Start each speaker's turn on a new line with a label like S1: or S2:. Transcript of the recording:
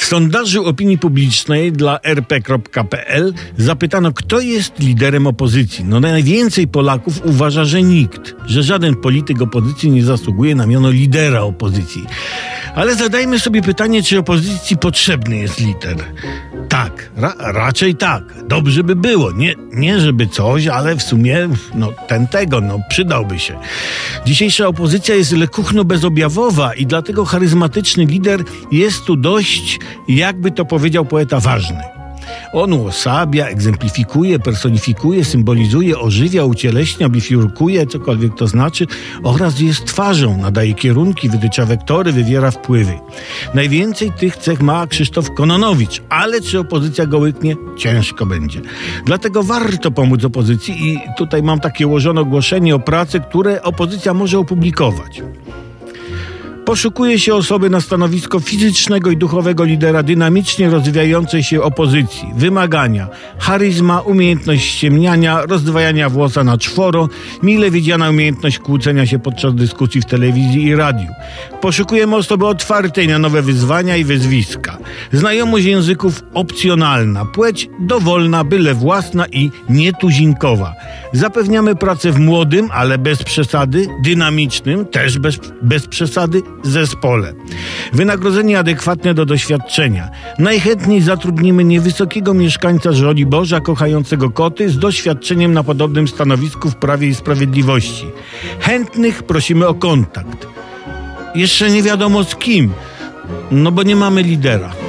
S1: W sondażu opinii publicznej dla rp.pl zapytano, kto jest liderem opozycji. No najwięcej Polaków uważa, że nikt, że żaden polityk opozycji nie zasługuje na miano lidera opozycji. Ale zadajmy sobie pytanie, czy opozycji potrzebny jest lider. Tak, ra raczej tak. Dobrze by było. Nie, nie żeby coś, ale w sumie no, ten tego, no przydałby się. Dzisiejsza opozycja jest lekuchno bezobjawowa i dlatego charyzmatyczny lider jest tu dość, jakby to powiedział poeta, ważny. On uosabia, egzemplifikuje, personifikuje, symbolizuje, ożywia, ucieleśnia, bifiurkuje, cokolwiek to znaczy, oraz jest twarzą, nadaje kierunki, wytycza wektory, wywiera wpływy. Najwięcej tych cech ma Krzysztof Kononowicz, ale czy opozycja go łyknie? Ciężko będzie. Dlatego warto pomóc opozycji i tutaj mam takie ułożone ogłoszenie o pracy, które opozycja może opublikować. Poszukuje się osoby na stanowisko fizycznego i duchowego lidera dynamicznie rozwijającej się opozycji. Wymagania: charyzma, umiejętność ściemniania, rozdwajania włosa na czworo, mile widziana umiejętność kłócenia się podczas dyskusji w telewizji i radiu. Poszukujemy osoby otwartej na nowe wyzwania i wyzwiska. Znajomość języków opcjonalna, płeć dowolna, byle własna i nietuzinkowa. Zapewniamy pracę w młodym, ale bez przesady, dynamicznym, też bez, bez przesady, zespole. Wynagrodzenie adekwatne do doświadczenia. Najchętniej zatrudnimy niewysokiego mieszkańca Boża, kochającego koty, z doświadczeniem na podobnym stanowisku w Prawie i Sprawiedliwości. Chętnych prosimy o kontakt. Jeszcze nie wiadomo z kim, no bo nie mamy lidera.